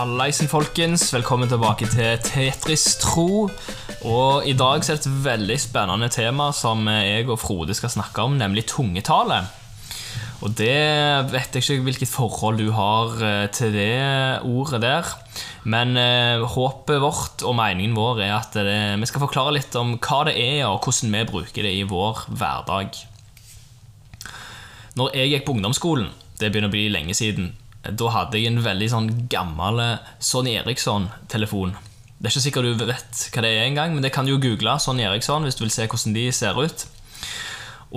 Hallaisen, folkens. Velkommen tilbake til Tetris Tro. Og I dag er det et veldig spennende tema som jeg og Frode skal snakke om, nemlig tungetale. Og det vet jeg ikke hvilket forhold du har eh, til det ordet der. Men eh, håpet vårt og meningen vår er at det, vi skal forklare litt om hva det er, og hvordan vi bruker det i vår hverdag. Når jeg gikk på ungdomsskolen, det begynner å bli lenge siden, da hadde jeg en veldig sånn gammel Sonny Eriksson-telefon. Det er ikke sikkert du vet hva det er engang, men det kan du jo google Sonny Eriksson hvis du vil se hvordan de ser ut.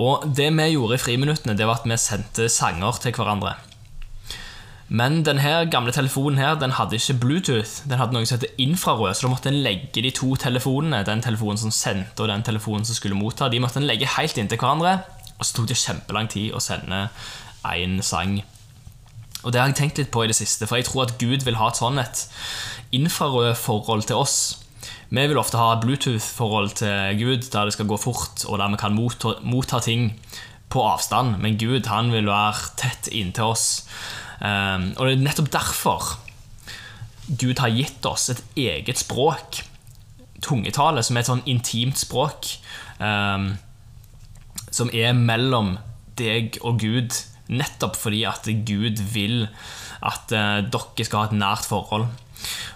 Og det vi gjorde i friminuttene, det var at vi sendte sanger til hverandre. Men denne gamle telefonen her, den hadde ikke Bluetooth. Den hadde noe som heter infrarød, så da måtte en legge de to telefonene, den telefonen som sendte og den telefonen som skulle motta, de måtte en legge helt inntil hverandre. Og så tok det kjempelang tid å sende én sang. Og det har jeg tenkt litt på i det siste, for jeg tror at Gud vil ha et sånn et infrarød-forhold til oss. Vi vil ofte ha Bluetooth-forhold til Gud, der det skal gå fort, og der vi kan motta, motta ting på avstand. Men Gud han vil være tett inntil oss. Um, og det er nettopp derfor Gud har gitt oss et eget språk, tungetale, som er et sånn intimt språk, um, som er mellom deg og Gud Nettopp fordi at Gud vil at uh, dere skal ha et nært forhold.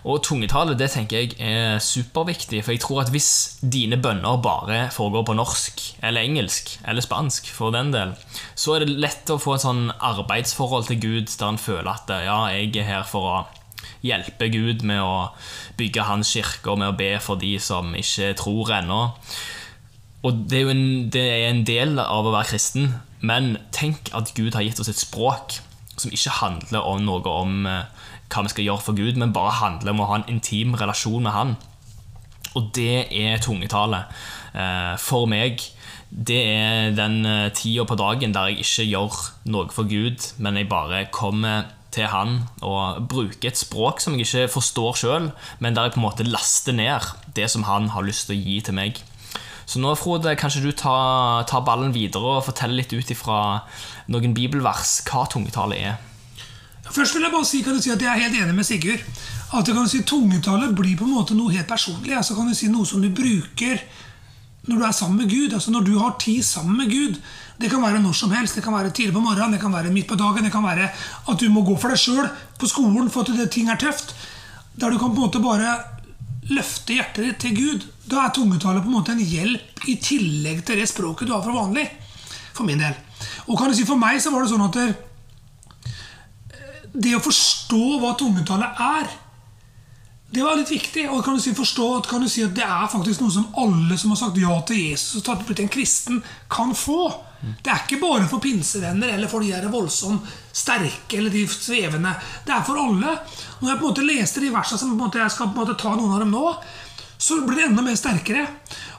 Og tungetale det tenker jeg er superviktig, for jeg tror at hvis dine bønner bare foregår på norsk, eller engelsk, eller spansk, for den del, så er det lett å få et sånn arbeidsforhold til Gud der en føler at ja, jeg er her for å hjelpe Gud med å bygge hans kirke og med å be for de som ikke tror ennå. Og det er jo en, det er en del av å være kristen, men tenk at Gud har gitt oss et språk som ikke handler om noe om eh, hva vi skal gjøre for Gud, men bare handler om å ha en intim relasjon med Han. Og det er tungetale. Eh, for meg det er den eh, tida på dagen der jeg ikke gjør noe for Gud, men jeg bare kommer til han og bruker et språk som jeg ikke forstår sjøl, men der jeg på en måte laster ned det som han har lyst til å gi til meg. Så nå, Frode, kanskje du tar, tar ballen videre og forteller litt ut ifra noen bibelvers hva tungetale er. Først vil jeg bare si, kan si at jeg er helt enig med Sigurd. At kan du si Tungetale blir på en måte noe helt personlig. altså kan du si Noe som du bruker når du er sammen med Gud. altså Når du har tid sammen med Gud. Det kan være når som helst. Det kan være tidlig på morgenen, det kan være midt på dagen. Det kan være at du må gå for deg sjøl på skolen for at det, ting er tøft. Der du kan på en måte bare løfte hjertet ditt til Gud, da er tungetale på en måte en hjelp i tillegg til det språket du har fra vanlig. For min del. Og kan du si For meg så var det sånn at det, det å forstå hva tungetale er, det var litt viktig. Og kan du si forstå kan du si at det er faktisk noe som alle som har sagt ja til Jesus og blitt en kristen, kan få. Det er ikke bare for pinsevenner eller for de der voldsomt sterke eller de svevende. Det er for alle. Når jeg på en måte leste de versene som jeg skal på en måte ta noen av dem nå, så blir det enda mer sterkere.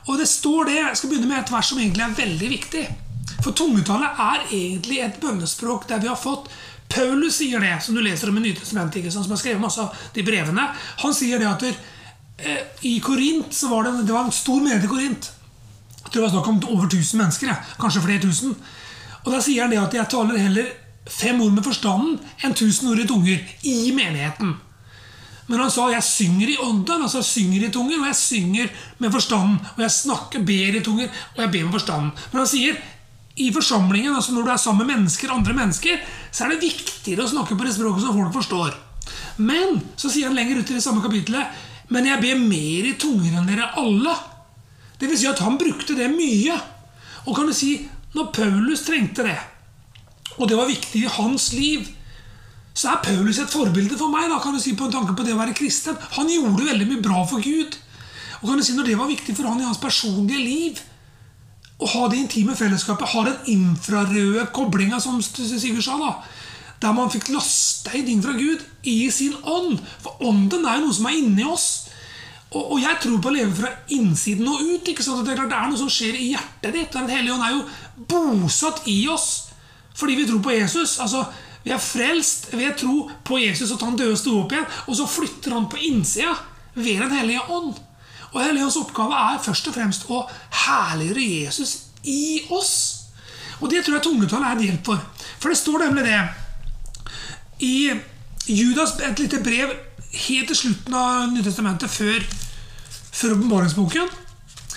Og det står det, Jeg skal begynne med et vers som egentlig er veldig viktig. For tungetallet er egentlig et bønnespråk der vi har fått Paulus sier det, som du leser om i Nytestamentet, som har skrevet masse av de brevene. Han sier det at der, eh, i Korint så var det, det var en stor menighet i Korint. Jeg tror det var snakk om over 1000 mennesker. Kanskje flere tusen. Og Da sier han det at jeg taler heller fem ord med forstanden enn tusen ord i tunger i menigheten. Men han sa jeg synger i ånden, altså jeg synger i tunger, og jeg synger med forstanden. Og jeg snakker, ber i tunger, og jeg ber med forstanden. Men han sier i forsamlingen, altså når du er sammen med mennesker, andre mennesker, så er det viktigere å snakke på det språket som folk forstår. Men så sier han lenger ut i det samme kapitlet men jeg ber mer i tunger enn dere alle. Det vil si at han brukte det mye. Og kan du si, når Paulus trengte det, og det var viktig i hans liv, så er Paulus et forbilde for meg. da, kan du si, på en tanke på det å være kristen. Han gjorde veldig mye bra for Gud. Og kan du si, Når det var viktig for han i hans personlige liv, å ha det intime fellesskapet, ha den infrarøde koblinga, som Sigurd sa, da, der man fikk lasta inn fra Gud i sin ånd. For ånden er jo noe som er inni oss. Og, og, jeg tror på å leve fra innsiden og ut. ikke sant? Det er klart det er noe som skjer i hjertet ditt. Den hellige ånd er jo bosatt i oss fordi vi tror på Jesus. Altså, Vi er frelst ved tro på Jesus, og at han døde og sto opp igjen. Og så flytter han på innsida ved Den hellige ånd. Og Hellige ånds oppgave er først og fremst å herliggjøre Jesus i oss. Og det tror jeg tungetallet er et hjelp for. For det står nemlig det i Judas, et lite brev helt til slutten av Nytestamentet, før, før åpenbaringsboken,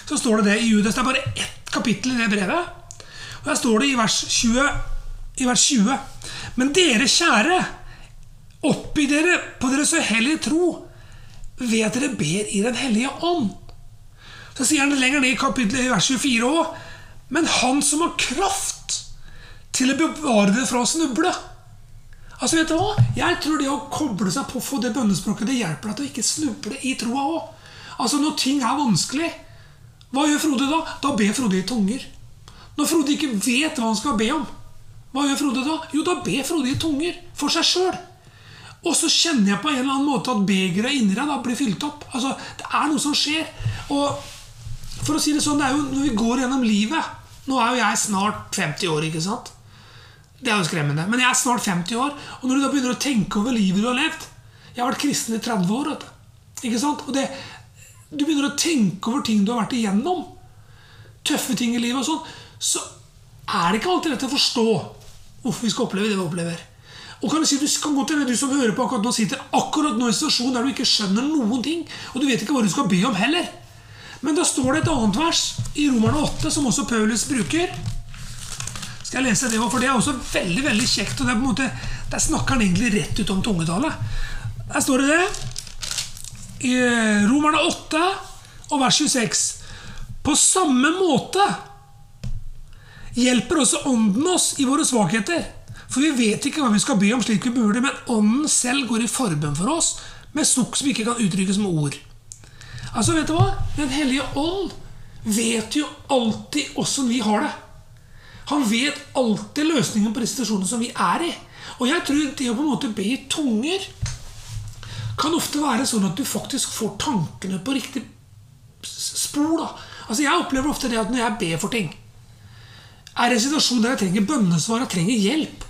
så står det det i Judas. Det er bare ett kapittel i det brevet. Og Der står det i vers 20, i vers 20 Men dere kjære, oppgi dere på deres uhellige tro ved at dere ber i Den hellige ånd. Så sier han det lenger ned i kapittelet i vers 24 òg. Men han som har kraft til å bevare dere fra å snuble. Altså, vet du hva? Jeg tror det å koble seg på for det bønnespråket det hjelper deg til å ikke snuble i troa òg. Altså, når ting er vanskelig, hva gjør Frode da? Da ber Frode i tunger. Når Frode ikke vet hva han skal be om, hva gjør Frode da? Jo, da ber Frode i tunger for seg sjøl. Og så kjenner jeg på en eller annen måte at begeret inni deg da blir fylt opp. Altså, Det er noe som skjer. Og for å si det sånn, det er jo når vi går gjennom livet Nå er jo jeg snart 50 år, ikke sant? Det er jo skremmende. Men jeg er snart 50 år, og når du da begynner å tenke over livet du har levd Jeg har vært kristen i 30 år. Ikke sant? Og det, du begynner å tenke over ting du har vært igjennom, tøffe ting i livet og sånn, så er det ikke alltid lett å forstå hvorfor vi skal oppleve det vi opplever. Og kan Du si, du kan godt hende du som hører på akkurat nå, sitter akkurat nå i en situasjon der du ikke skjønner noen ting, og du vet ikke hva du skal be om heller. Men da står det et annet vers i Romerne 8, som også Paulus bruker. Skal jeg lese det òg, for Det er også veldig veldig kjekt. og det er på en måte, Der snakker han egentlig rett ut om tungetallet. Der står det det. I Romerne 8 og vers 26. På samme måte hjelper også Ånden oss i våre svakheter. For vi vet ikke hva vi skal be om slik vi burde, men Ånden selv går i forbønn for oss med sukk som ikke kan uttrykkes med ord. Altså, vet du hva? Den hellige ånd vet jo alltid åssen vi har det. Han vet alltid løsningen på de situasjonene som vi er i. Og jeg tror det å på en måte be i tunger kan ofte være sånn at du faktisk får tankene på riktig spor. da. Altså Jeg opplever ofte det at når jeg ber for ting, er det en situasjon der jeg trenger bønnesvar, jeg trenger hjelp,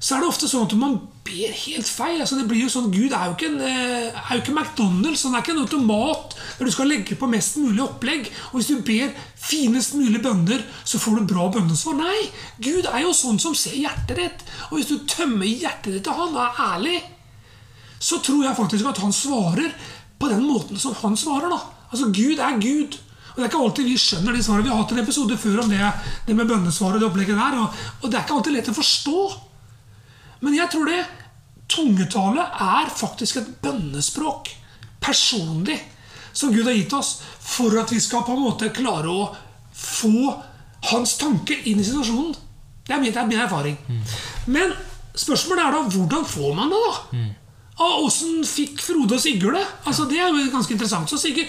så er det ofte sånn at man ber helt feil. altså det blir jo sånn, Gud er jo ikke, en, eh, er jo ikke McDonald's. Han er ikke en automat der du skal legge på mest mulig opplegg. Og hvis du ber finest mulig bønner, så får du bra bønnesvar. Nei! Gud er jo sånn som ser hjertet ditt. Og hvis du tømmer hjertet ditt til han og er ærlig, så tror jeg faktisk at han svarer på den måten som han svarer. da. Altså, Gud er Gud. Og Det er ikke alltid vi skjønner de svarene. Vi har hatt en episode før om det, det med bønnesvar og det opplegget der. Og, og det er ikke alltid lett å forstå. Men jeg tror det tungetale er faktisk et bønnespråk. Personlig. Som Gud har gitt oss for at vi skal på en måte klare å få hans tanke inn i situasjonen. Det er min, det er min erfaring. Men spørsmålet er da hvordan får man det, da? Og Åssen fikk Frode og Sigurd det? Altså, det er jo ganske interessant. Så Sigurd,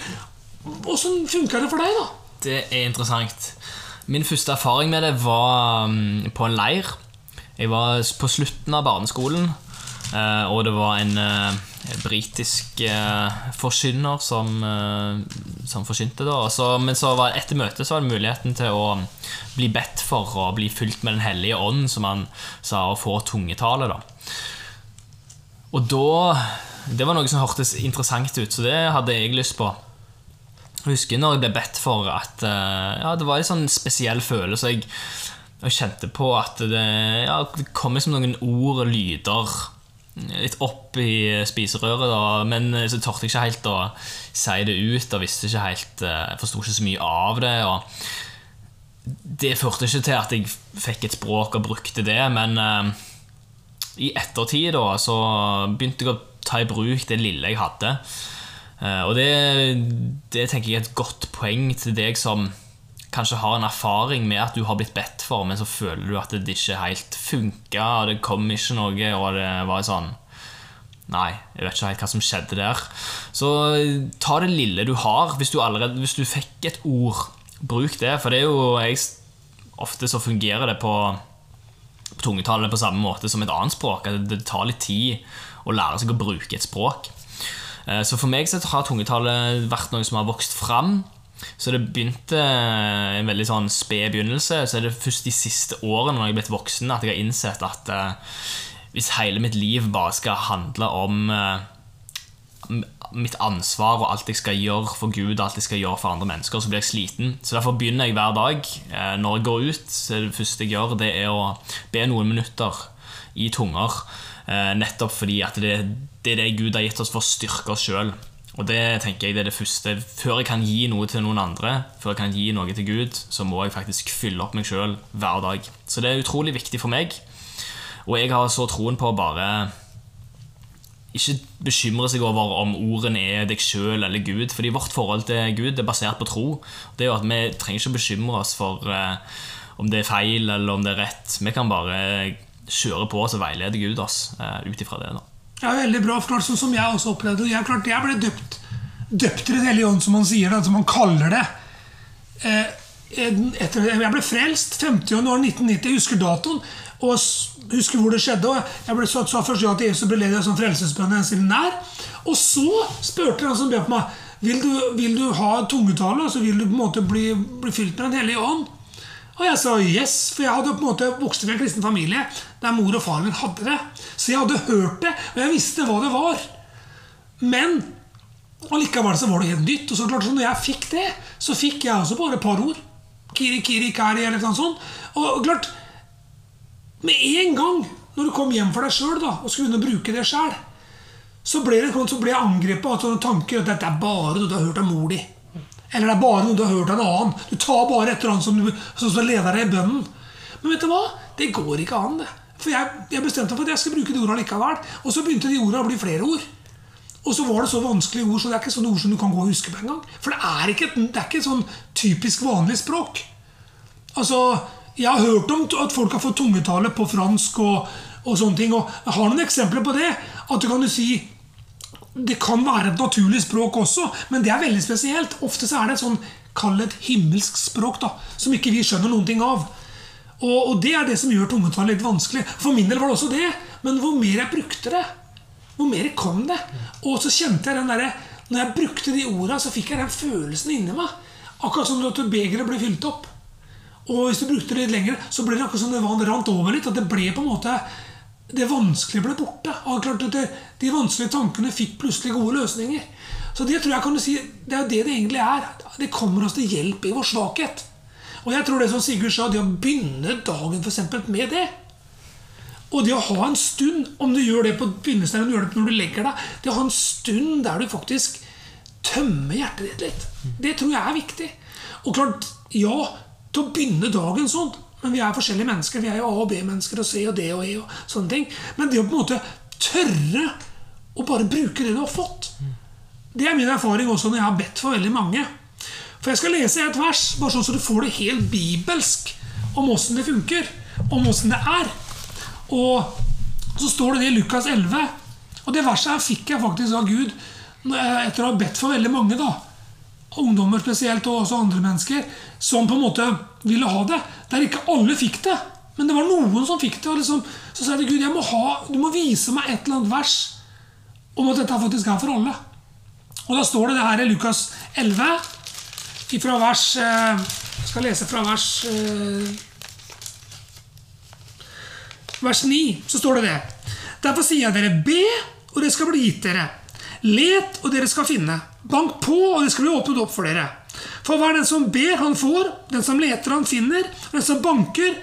åssen funka det for deg, da? Det er interessant. Min første erfaring med det var um, på en leir. Jeg var på slutten av barneskolen, eh, og det var en eh, britisk eh, forkynner som, som forsynte. da så, Men så var etter møtet så var det muligheten til å bli bedt for og bli fylt med Den hellige ånd, som han sa, og få tungetale. da Og da Det var noe som hørtes interessant ut, så det hadde jeg lyst på. Jeg husker når jeg ble bedt for at eh, ja, det var en sånn spesiell følelse. Jeg, jeg kjente på at det, ja, det kom liksom noen ord og lyder litt opp i spiserøret. Da, men så torde jeg ikke helt å si det ut og visste ikke helt eh, Jeg forsto ikke så mye av det. Og det førte ikke til at jeg fikk et språk og brukte det, men eh, i ettertid da, så begynte jeg å ta i bruk det lille jeg hadde. Eh, og det, det tenker jeg er et godt poeng til deg som kanskje har en erfaring med at du har blitt bedt for, men så føler du at det ikke helt funka, og det kom ikke noe, og det var sånn Nei, jeg vet ikke helt hva som skjedde der. Så ta det lille du har. Hvis du, allerede, hvis du fikk et ord, bruk det. For det er jo jeg, Ofte så fungerer det på, på tungetallet på samme måte som et annet språk. At det tar litt tid å lære seg å bruke et språk. Eh, Så for meg så har tungetallet vært noe som har vokst fram. Så det begynte en veldig sånn sped begynnelse. Så er det først de siste årene når jeg er blitt voksen, at jeg har innsett at eh, hvis hele mitt liv bare skal handle om eh, mitt ansvar og alt jeg skal gjøre for Gud og alt jeg skal gjøre for andre mennesker, så blir jeg sliten. Så derfor begynner jeg hver dag. Eh, Når jeg går ut, så det første jeg gjør, det er å be noen minutter i tunger. Eh, nettopp fordi at det, det er det Gud har gitt oss for å styrke oss sjøl. Og det tenker jeg det er det første. Før jeg kan gi noe til noen andre, før jeg kan gi noe til Gud, så må jeg faktisk fylle opp meg sjøl hver dag. Så det er utrolig viktig for meg. Og jeg har så troen på å bare ikke bekymre seg over om ordene er deg sjøl eller Gud. Fordi vårt forhold til Gud er basert på tro. Det er jo at Vi trenger ikke bekymre oss for eh, om det er feil eller om det er rett. Vi kan bare kjøre på og veileder Gud oss eh, ut ifra det. da. Ja, veldig bra forklart, sånn som jeg også opplevde. Jeg, klart, jeg ble døpt, døpt til Den hellige ånd, som man sier det, som man kaller det. Eh, etter, jeg ble frelst 50.1.1990. Jeg husker datoen og husker hvor det skjedde. og Jeg ble sa, først ja til Jesus ble leder av sånn frelsesbønn. Og så spurte han som ber på meg vil du, vil du ha tungetale, altså så vil du på en måte bli, bli fylt med Den hellige ånd. Og jeg sa yes, for jeg hadde på en måte vokst opp i en kristen familie der mor og far min hadde det. Så jeg hadde hørt det, og jeg visste hva det var. Men allikevel så var det helt nytt. Og så klart så når jeg fikk det, så fikk jeg også bare et par ord. Kiri, kiri, kari, eller noe sånt. Og klart, med en gang når du kom hjem for deg sjøl og skulle begynne å bruke det sjøl, så ble, det, så ble jeg angrepet av sånne tanker at dette er bare noe du har hørt av mor di. Eller det er bare noe du har hørt av en annen. Du tar bare et eller annet som, som skal lede deg i bønnen. Men vet du hva? Det går ikke an. det. For jeg, jeg bestemte meg for at jeg skal bruke de ordene likevel. Og så begynte de ordene å bli flere ord. Og så var det så vanskelige ord, så det er ikke sånne ord som du kan gå og huske på engang. For det er ikke, det er ikke sånn typisk vanlig språk. Altså, Jeg har hørt om at folk har fått tungetale på fransk og, og sånne ting. Og jeg har noen eksempler på det. At du kan jo si det kan være et naturlig språk også, men det er veldig spesielt. Ofte så er det et sånn Kall et himmelsk språk, da, som ikke vi skjønner noen ting av. Og, og det er det som gjør tungetall litt vanskelig. For min del var det også det. Men hvor mer jeg brukte det, hvor mer kom det. Og så kjente jeg den derre Når jeg brukte de orda, så fikk jeg den følelsen inni meg. Akkurat som at begeret ble fylt opp. Og hvis du brukte det litt lenger, så ble det akkurat som det rant over litt. At det ble på en måte det vanskelige ble borte. Og klart at det, De vanskelige tankene fikk plutselig gode løsninger. Så det tror jeg kan du si, det er jo det det egentlig er. Det kommer oss til hjelp i vår svakhet. Og jeg tror det som Sigurd sa, det å begynne dagen for eksempel, med det Og det å ha en stund, om du gjør det på begynnelsen eller når du legger deg Det å ha en stund der du faktisk tømmer hjertet ditt litt, det tror jeg er viktig. Og klart, ja, til å begynne dagen sånn men vi er forskjellige mennesker. Vi er jo A- og B-mennesker og C og D og E. og sånne ting. Men det å på en måte tørre å bare bruke det du har fått, det er min erfaring også når jeg har bedt for veldig mange. For jeg skal lese et vers, bare sånn så du får det helt bibelsk om åssen det funker. Om åssen det er. Og så står det det i Lukas 11. Og det verset her fikk jeg faktisk av Gud etter å ha bedt for veldig mange. da ungdommer spesielt, og også andre mennesker, som på en måte ville ha det. Der ikke alle fikk det, men det var noen som fikk det. og liksom, Så sa de Gud jeg må ha, du må vise meg et eller annet vers om at dette faktisk er for alle. Og da står det det her i Lukas 11, fra vers Jeg eh, skal lese fra vers eh, Vers 9, så står det det. Derfor sier jeg dere, be, og det skal bli gitt dere. Let, og dere skal finne. Bank på, og det skal bli åpnet opp for dere. For hver den som ber, han får. Den som leter, han finner. Og den som banker,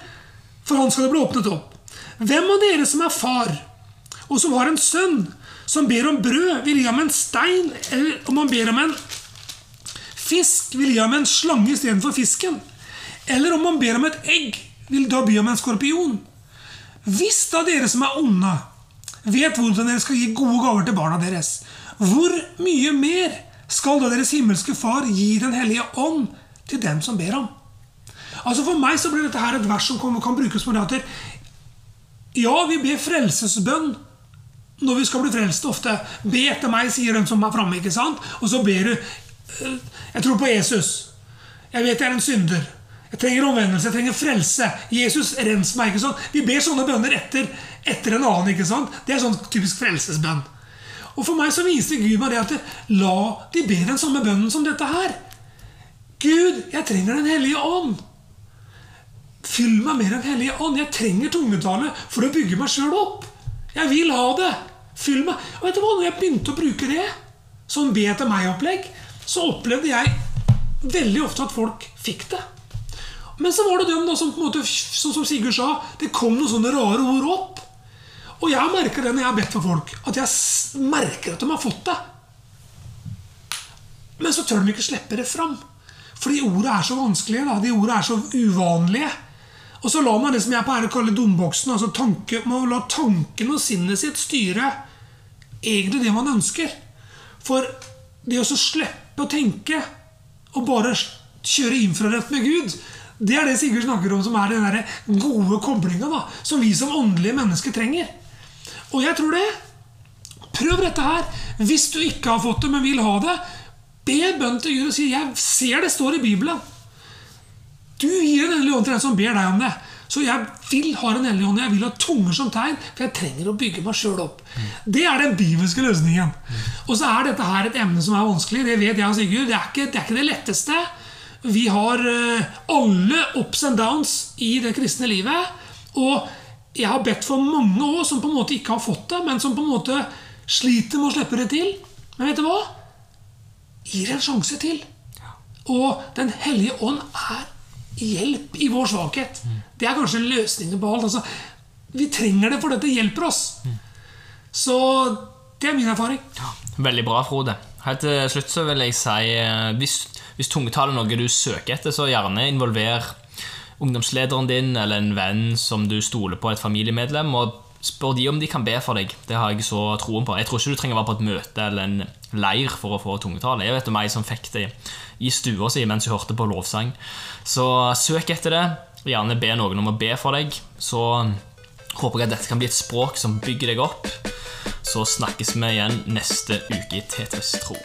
for han skal det bli åpnet opp. Hvem av dere som er far, og som har en sønn, som ber om brød, vil gi ham en stein, eller om han ber om en fisk, vil gi ham en slange istedenfor fisken? Eller om han ber om et egg, vil da by ham en skorpion? Hvis da dere som er onde, vet hvordan dere skal gi gode gaver til barna deres, hvor mye mer skal da deres himmelske Far gi Den hellige ånd til dem som ber ham? Altså For meg så blir dette her et vers som kan, brukes på det at Ja, vi ber frelsesbønn når vi skal bli frelst ofte. Be etter meg, sier den som er framme. ikke sant? Og så ber du eh, Jeg tror på Jesus. Jeg vet jeg er en synder. Jeg trenger omvendelse, jeg trenger frelse. Jesus, rens meg. ikke sant? Vi ber sånne bønner etter, etter en annen. ikke sant? Det er sånn typisk frelsesbønn. Og For meg så viser Gud meg det at la de be den samme bønnen som dette her. Gud, jeg trenger Den hellige ånd. Fyll meg med Den hellige ånd. Jeg trenger tungetale for å bygge meg sjøl opp. Jeg vil ha det. Fyll meg. Og vet du hva, når jeg begynte å bruke det, som be til meg-opplegg, så opplevde jeg veldig ofte at folk fikk det. Men så var det dem da som på en måte, som Sigurd sa, det kom noen sånne rare ord opp. Og jeg merker det når jeg har bedt for folk, at jeg merker at de har fått det. Men så tør de ikke slippe det fram. Fordi ordene er så vanskelige. Da. De ordene er så uvanlige. Og så lar man det som jeg pleier å kalle dumboksen. Altså tanke, man lar tanken og sinnet sitt styre egentlig det man ønsker. For det å slippe å tenke og bare kjøre infrarødt med Gud, det er det Sigurd snakker om, som er den der gode koblinga som vi som åndelige mennesker trenger. Og jeg tror det. Prøv dette her. Hvis du ikke har fått det, men vil ha det, be bønn til Gud og si 'Jeg ser det står i Bibelen'. Du gir Den hellige ånd til den som ber deg om det. Så jeg vil ha Den hellige ånd. Jeg vil ha tunger som tegn, for jeg trenger å bygge meg sjøl opp. Det er den bibelske løsningen. Og så er dette her et emne som er vanskelig. Det vet jeg og Sigurd. Det er ikke det, er ikke det letteste. Vi har eh, alle ups and downs i det kristne livet. Og jeg har bedt for mange år som på en måte ikke har fått det, men som på en måte sliter med å slippe det til. Men vet du hva? Gir en sjanse til. Og Den hellige ånd er hjelp i vår svakhet. Det er kanskje løsningen på alt. Altså, vi trenger det, for dette hjelper oss. Så det er min erfaring. Veldig bra, Frode. Helt til slutt så vil jeg si eh, hvis, hvis tungetall er noe du søker etter, så gjerne involver ungdomslederen din eller en venn som du stoler på, et familiemedlem, og spør de om de kan be for deg. Det har jeg så troen på. Jeg tror ikke du trenger å være på et møte eller en leir for å få tungetale. Jeg vet om ei som fikk det i stua si mens hun hørte på lovsang. Så søk etter det. Gjerne be noen om å be for deg. Så håper jeg at dette kan bli et språk som bygger deg opp. Så snakkes vi igjen neste uke i Tetris tro.